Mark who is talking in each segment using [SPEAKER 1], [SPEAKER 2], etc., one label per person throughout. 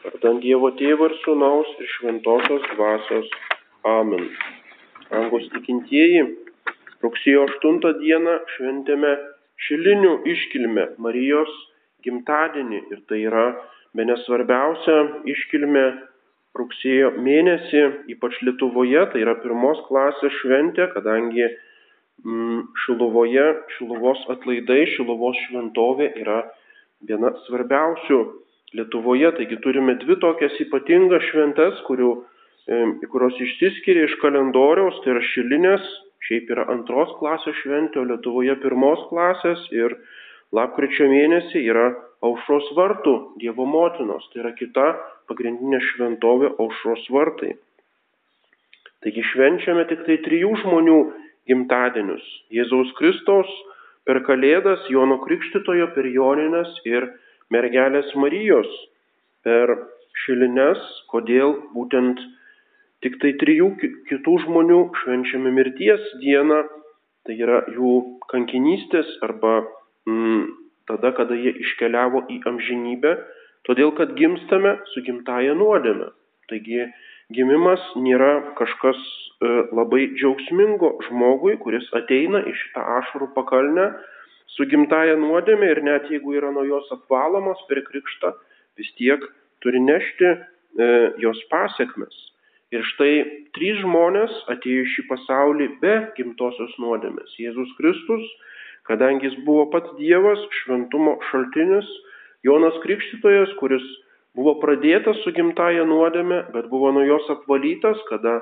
[SPEAKER 1] Vardant Dievo Tėvo ir Sūnaus ir Šventosios Dvasios. Amen. Angos tikintieji, rugsėjo 8 dieną šventėme šilinių iškilmę Marijos gimtadienį ir tai yra be nesvarbiausia iškilmė rugsėjo mėnesį, ypač Lietuvoje, tai yra pirmos klasės šventė, kadangi mm, Šiluvoje, Šiluvos atlaidai, Šiluvos šventovė yra viena svarbiausių Lietuvoje, taigi turime dvi tokias ypatingas šventes, kurių, kurios išsiskiria iš kalendoriaus, tai yra šilinės, šiaip yra antros klasės šventė, o Lietuvoje pirmos klasės. Ir lapkričio mėnesį yra aušros vartų Dievo motinos, tai yra kita pagrindinė šventovė aušros vartai. Taigi švenčiame tik tai trijų žmonių gimtadienius - Jėzaus Kristaus per Kalėdas, Jono Krikštitojo per Joninės ir mergelės Marijos per šilines, kodėl būtent tik tai trijų kitų žmonių švenčiame mirties dieną, tai yra jų kankinystės arba mm, tada, kada jie iškeliavo į amžinybę, todėl kad gimstame su gimtaja nuodėme. Taigi gimimas nėra kažkas e, labai džiaugsmingo žmogui, kuris ateina iš tą ašarų pakalnę su gimtaja nuodėmė ir net jeigu yra nuo jos apvalomos per krikštą, vis tiek turi nešti e, jos pasiekmes. Ir štai trys žmonės atėjo į šį pasaulį be gimtosios nuodėmės. Jėzus Kristus, kadangi jis buvo pats Dievas, šventumo šaltinis, Jonas Krikštytojas, kuris buvo pradėtas su gimtaja nuodėme, bet buvo nuo jos apvalytas, kada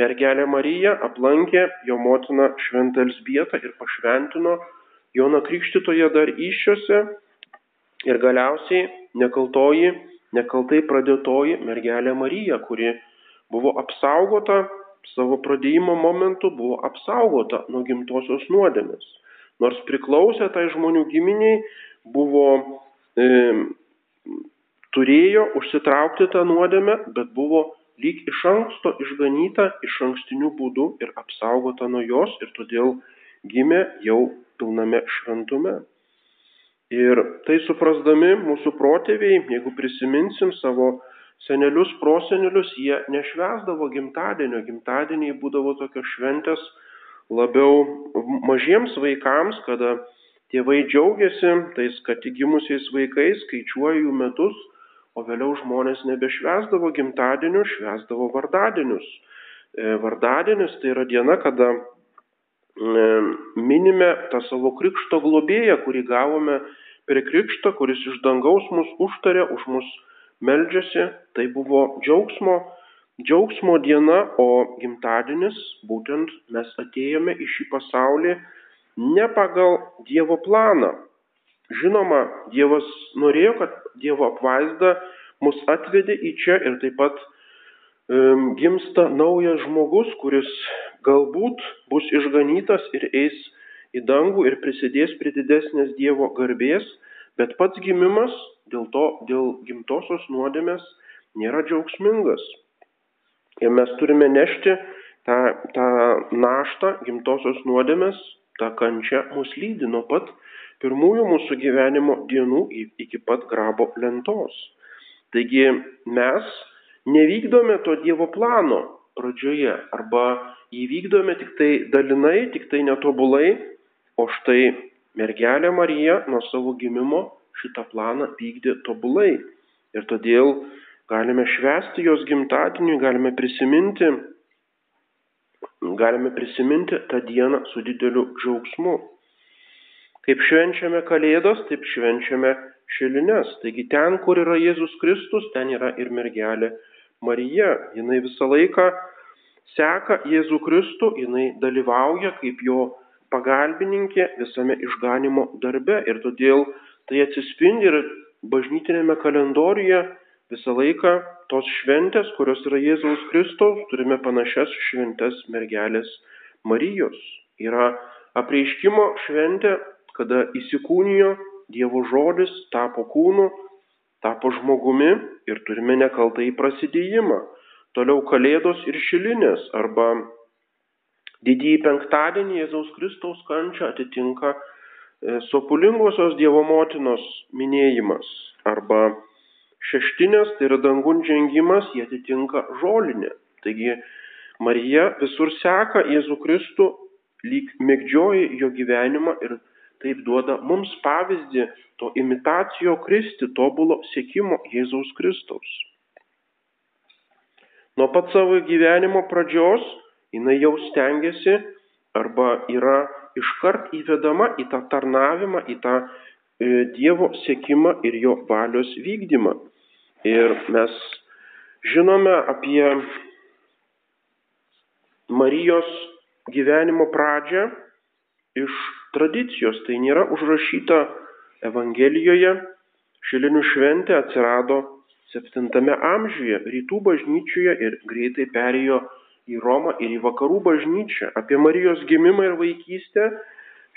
[SPEAKER 1] mergelė Marija aplankė jo motiną Šventą Elsbietą ir pašventino Jono Krikštitoje dar iššiose ir galiausiai nekaltoji, nekaltai pradėtoji mergelė Marija, kuri buvo apsaugota savo pradėjimo momentu, buvo apsaugota nuo gimtosios nuodėmės. Nors priklausė tai žmonių giminiai, buvo, e, turėjo užsitraukti tą nuodėmę, bet buvo lyg iš anksto išganyta iš ankstinių būdų ir apsaugota nuo jos ir todėl gimė jau pilname šventume. Ir tai suprasdami mūsų protėviai, jeigu prisiminsim savo senelius, prosenelius, jie nešvesdavo gimtadienio. Gimtadieniai būdavo tokios šventės labiau mažiems vaikams, kada tėvai džiaugiasi tais tik gimusiais vaikais, skaičiuoja jų metus, o vėliau žmonės nebešvesdavo gimtadienių, švesdavo vardadienius. E, vardadienis tai yra diena, kada minime tą savo krikšto globėją, kurį gavome per krikštą, kuris iš dangaus mus užtarė, už mus meldžiasi. Tai buvo džiaugsmo, džiaugsmo diena, o gimtadienis būtent mes atėjome į šį pasaulį ne pagal Dievo planą. Žinoma, Dievas norėjo, kad Dievo apvaizda mus atvedė į čia ir taip pat um, gimsta naujas žmogus, kuris galbūt bus išganytas ir eis į dangų ir prisidės prie didesnės Dievo garbės, bet pats gimimas dėl to, dėl gimtosios nuodėmės nėra džiaugsmingas. Ir mes turime nešti tą, tą naštą gimtosios nuodėmės, tą kančią mus lydi nuo pat pirmųjų mūsų gyvenimo dienų iki pat grabo lentos. Taigi mes nevykdome to Dievo plano pradžioje arba įvykdome tik tai dalinai, tik tai netobulai, o štai mergelė Marija nuo savo gimimo šitą planą vykdė tobulai. Ir todėl galime švęsti jos gimtadienį, galime prisiminti, galime prisiminti tą dieną su dideliu džiaugsmu. Kaip švenčiame Kalėdas, taip švenčiame šilines. Taigi ten, kur yra Jėzus Kristus, ten yra ir mergelė Marija. Jinai visą laiką seka Jėzų Kristų, jinai dalyvauja kaip jo pagalbininkė visame išganimo darbe ir todėl tai atsispindi ir bažnytinėme kalendoriuje visą laiką tos šventės, kurios yra Jėzaus Kristaus, turime panašias šventes mergelės Marijos. Yra apreiškimo šventė, kada įsikūnijo Dievo žodis, tapo kūnu, tapo žmogumi ir turime nekaltai prasidėjimą. Toliau Kalėdos ir Šilinės arba didįjį penktadienį Jėzaus Kristaus kančią atitinka e, sopulingosios Dievo motinos minėjimas arba šeštinės, tai yra dangun žengimas, jie atitinka žolinę. Taigi Marija visur seka Jėzų Kristų, lyg mėgdžioja jo gyvenimą ir taip duoda mums pavyzdį to imitacijo Kristi, tobulo sėkimo Jėzaus Kristaus. Nuo pat savo gyvenimo pradžios jinai jau stengiasi arba yra iškart įvedama į tą tarnavimą, į tą e, Dievo sėkimą ir jo valios vykdymą. Ir mes žinome apie Marijos gyvenimo pradžią iš tradicijos. Tai nėra užrašyta Evangelijoje. Šilinių šventė atsirado 7 amžiuje rytų bažnyčioje ir greitai perėjo į Romą ir į vakarų bažnyčią. Apie Marijos gimimą ir vaikystę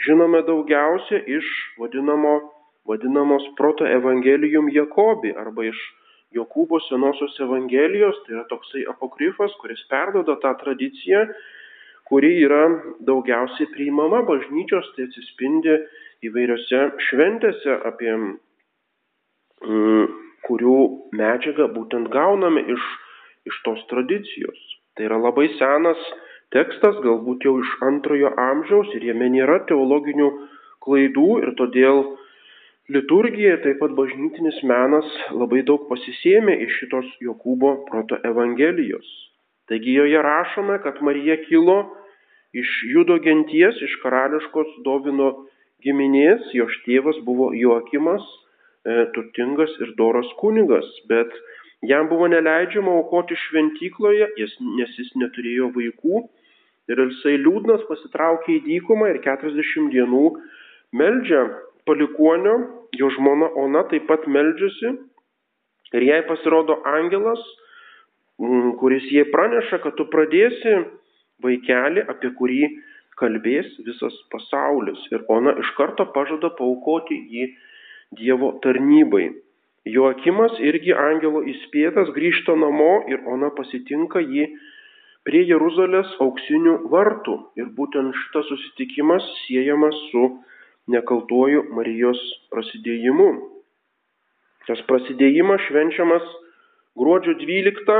[SPEAKER 1] žinome daugiausia iš vadinamo, vadinamos proto evangelijum Jakobi arba iš Jokūbo senosios evangelijos, tai yra toksai apokrifas, kuris perdoda tą tradiciją, kuri yra daugiausiai priimama bažnyčios, tai atsispindi įvairiose šventėse, apie mm, kurių medžiagą būtent gauname iš, iš tos tradicijos. Tai yra labai senas tekstas, galbūt jau iš antrojo amžiaus ir jame nėra teologinių klaidų ir todėl Liturgija, taip pat bažnytinis menas labai daug pasisėmė iš šitos Jokūbo proto Evangelijos. Taigi joje rašome, kad Marija kilo iš Judo genties, iš karališkos Dovino giminės, jos tėvas buvo Joakimas, turtingas ir doras kunigas, bet jam buvo neleidžiama aukoti šventykloje, nes jis neturėjo vaikų ir jisai liūdnas pasitraukė į dykumą ir 40 dienų meldžia palikuonio, jo žmona Ona taip pat meldžiasi ir jai pasirodo angelas, mm, kuris jai praneša, kad tu pradėsi vaikelį, apie kurį kalbės visas pasaulis. Ir Ona iš karto pažada paukoti jį Dievo tarnybai. Joakimas irgi angelo įspėtas grįžta namo ir Ona pasitinka jį prie Jeruzalės auksinių vartų. Ir būtent šitas susitikimas siejamas su nekaltuoju Marijos prasidėjimu. Tas prasidėjimas švenčiamas gruodžio 12,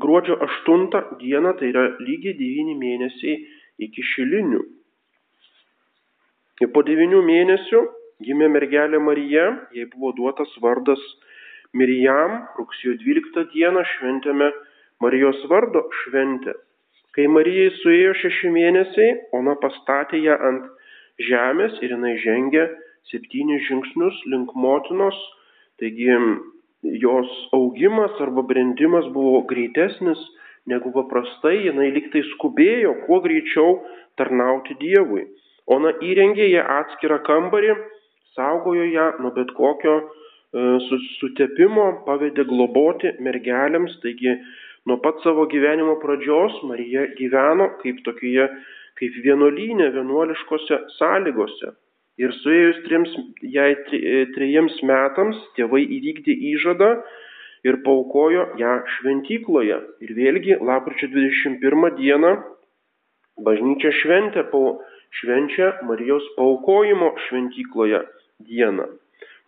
[SPEAKER 1] gruodžio 8 dieną, tai yra lygiai 9 mėnesiai iki šilinių. Ir po 9 mėnesių gimė mergelė Marija, jai buvo duotas vardas Mirijam, rugsėjo 12 dieną šventėme Marijos vardo šventę. Kai Marijai suėjo šeši mėnesiai, ona pastatė ją ant žemės ir jinai žengia septynis žingsnius link motinos, taigi jos augimas arba brendimas buvo greitesnis negu paprastai, jinai liktai skubėjo kuo greičiau tarnauti Dievui. Ona įrengė ją atskirą kambarį, saugojo ją nuo bet kokio e, sutepimo, pavedė globoti mergelėms, taigi nuo pat savo gyvenimo pradžios Marija gyveno kaip tokioje kaip vienuolynė vienuoliškose sąlygose. Ir suėjus trims, jai trejiems metams tėvai įvykdė įžadą ir paukojo ją šventykloje. Ir vėlgi, lapkričio 21 dieną bažnyčia šventė, švenčia Marijos paukojimo šventykloje dieną.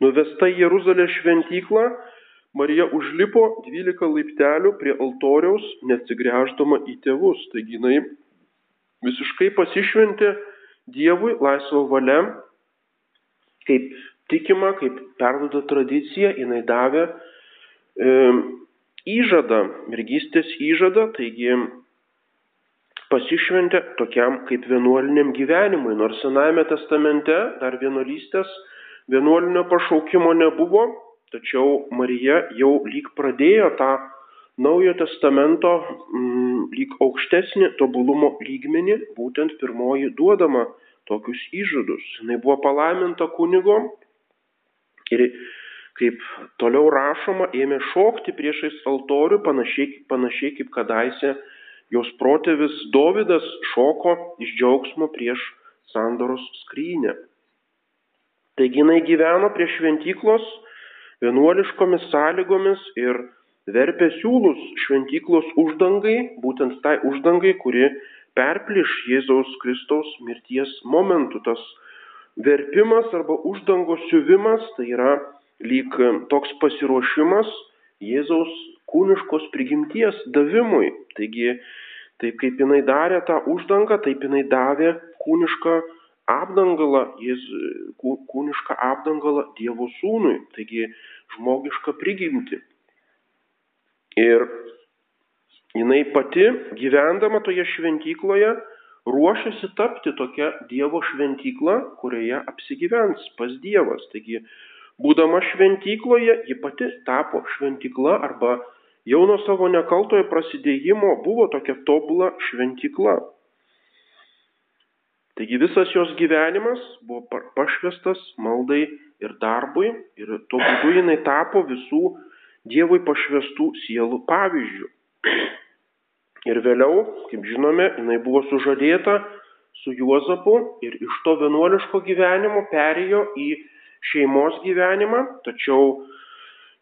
[SPEAKER 1] Nuvesta į Jeruzalę šventyklą, Marija užlipo 12 laiptelių prie altoriaus, neatsigręždama į tėvus. Taigi jinai visiškai pasišventė Dievui laisvo valia, kaip tikima, kaip perduoda tradicija, jinai davė e, įžadą, mergystės įžadą, taigi pasišventė tokiam kaip vienuoliniam gyvenimui, nors Senajame testamente dar vienuolystės, vienuolinio pašaukimo nebuvo, tačiau Marija jau lyg pradėjo tą Naujojo testamento mm, lyg aukštesnį tobulumo lygmenį, būtent pirmoji duodama tokius įžadus. Jis buvo palaiminta kunigo ir kaip toliau rašoma, ėmė šokti priešais altorių, panašiai, panašiai kaip kadaise jos protėvis Dovydas šoko iš džiaugsmo prieš sandoros skrynę. Taigi jinai gyveno prie šventyklos vienuoliškomis sąlygomis ir verpė siūlus šventyklos uždangai, būtent tai uždangai, kuri perpliš Jėzaus Kristaus mirties momentu. Tas verpimas arba uždangos siuvimas tai yra lyg toks pasiruošimas Jėzaus kūniškos prigimties davimui. Taigi, taip kaip jinai darė tą uždangą, taip jinai davė kūnišką apdangalą, jis kūnišką apdangalą Dievo sūnui, taigi žmogišką prigimtį. Ir jinai pati gyvendama toje šventykloje ruošiasi tapti tokia Dievo šventykla, kurioje apsigyvens pas Dievas. Taigi, būdama šventykloje, ji pati tapo šventykla arba jau nuo savo nekaltojo prasidėjimo buvo tokia tobula šventykla. Taigi visas jos gyvenimas buvo pašvestas maldai ir darbui ir tuo būdu jinai tapo visų Dievui pašvestų sielų pavyzdžių. Ir vėliau, kaip žinome, jinai buvo sužadėta su Juozapu ir iš to vienuoliško gyvenimo perėjo į šeimos gyvenimą, tačiau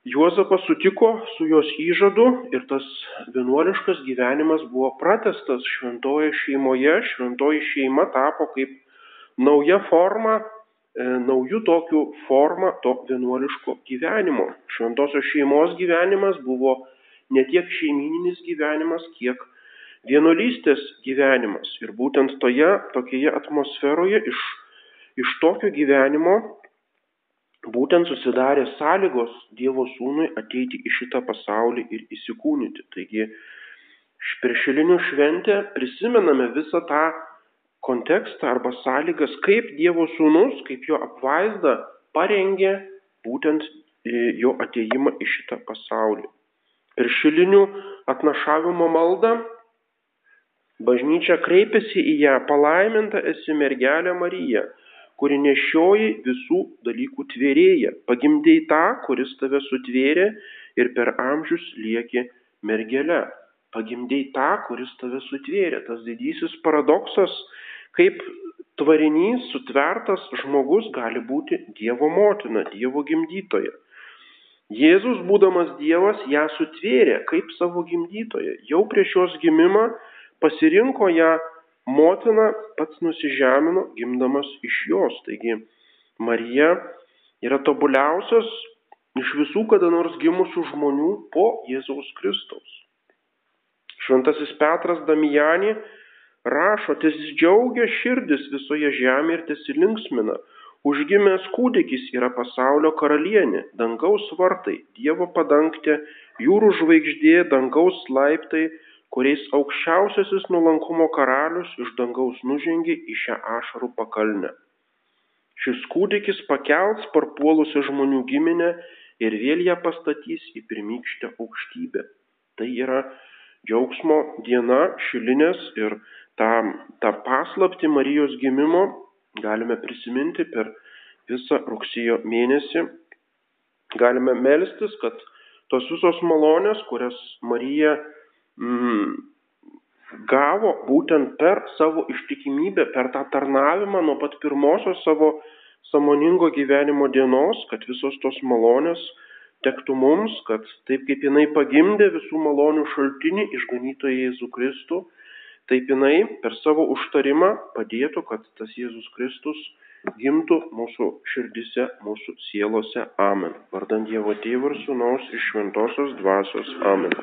[SPEAKER 1] Juozapas sutiko su jos įžadu ir tas vienuoliškas gyvenimas buvo pratestas šventoje šeimoje, šventoji šeima tapo kaip nauja forma E, naujų tokių formą to vienuoliško gyvenimo. Šventosios šeimos gyvenimas buvo ne tiek šeimininis gyvenimas, kiek vienuolystės gyvenimas. Ir būtent toje tokioje atmosferoje iš, iš tokio gyvenimo būtent susidarė sąlygos Dievo sūnui ateiti į šitą pasaulį ir įsikūnyti. Taigi per šilinių šventę prisimename visą tą kontekstą arba sąlygas, kaip Dievo sūnus, kaip jo apvaizda parengė būtent e, jo ateimą į šitą pasaulį. Per šilinių atnašavimo maldą bažnyčia kreipiasi į ją, palaiminta esi mergelė Marija, kuri nešioji visų dalykų tvėrėja, pagimdėjai tą, kuris tave sutvėrė ir per amžius lieki mergelė. Pagimdėjai tą, kuris tave sutvėrė. Tas didysis paradoksas kaip tvarinys sutvertas žmogus gali būti Dievo motina, Dievo gimdytoja. Jėzus, būdamas Dievas, ją sutvėrė kaip savo gimdytoją. Jau prieš jos gimimą pasirinko ją motina, pats nusižemino, gimdamas iš jos. Taigi Marija yra tobuliausias iš visų kada nors gimusių žmonių po Jėzaus Kristaus. Šventasis Petras Damijani rašo, tesidžiaugia širdis visoje žemėje ir tesilinksmina. Užgimęs kūdikis yra pasaulio karalienė, dangaus vartai, Dievo padangtė, jūrų žvaigždė, dangaus laiptai, kuriais aukščiausiasis nuolankumo karalius iš dangaus nužengė į šią ašarų pakalnę. Šis kūdikis pakels parpuolusią žmonių giminę ir vėl ją pastatys į pirmykštę aukštybę. Tai yra džiaugsmo diena šilinės ir tą, tą paslapti Marijos gimimo galime prisiminti per visą rugsėjo mėnesį. Galime melstis, kad tos visos malonės, kurias Marija mm, gavo būtent per savo ištikimybę, per tą tarnavimą nuo pat pirmosios savo samoningo gyvenimo dienos, kad visos tos malonės tektų mums, kad taip kaip jinai pagimdė visų malonių šaltinį išganytoją Jėzų Kristų, taip jinai per savo užtarimą padėtų, kad tas Jėzus Kristus gimtų mūsų širdise, mūsų sielose. Amen. Vardant Dievo Tėvų ir Sūnaus iš Šventosios Dvasios. Amen.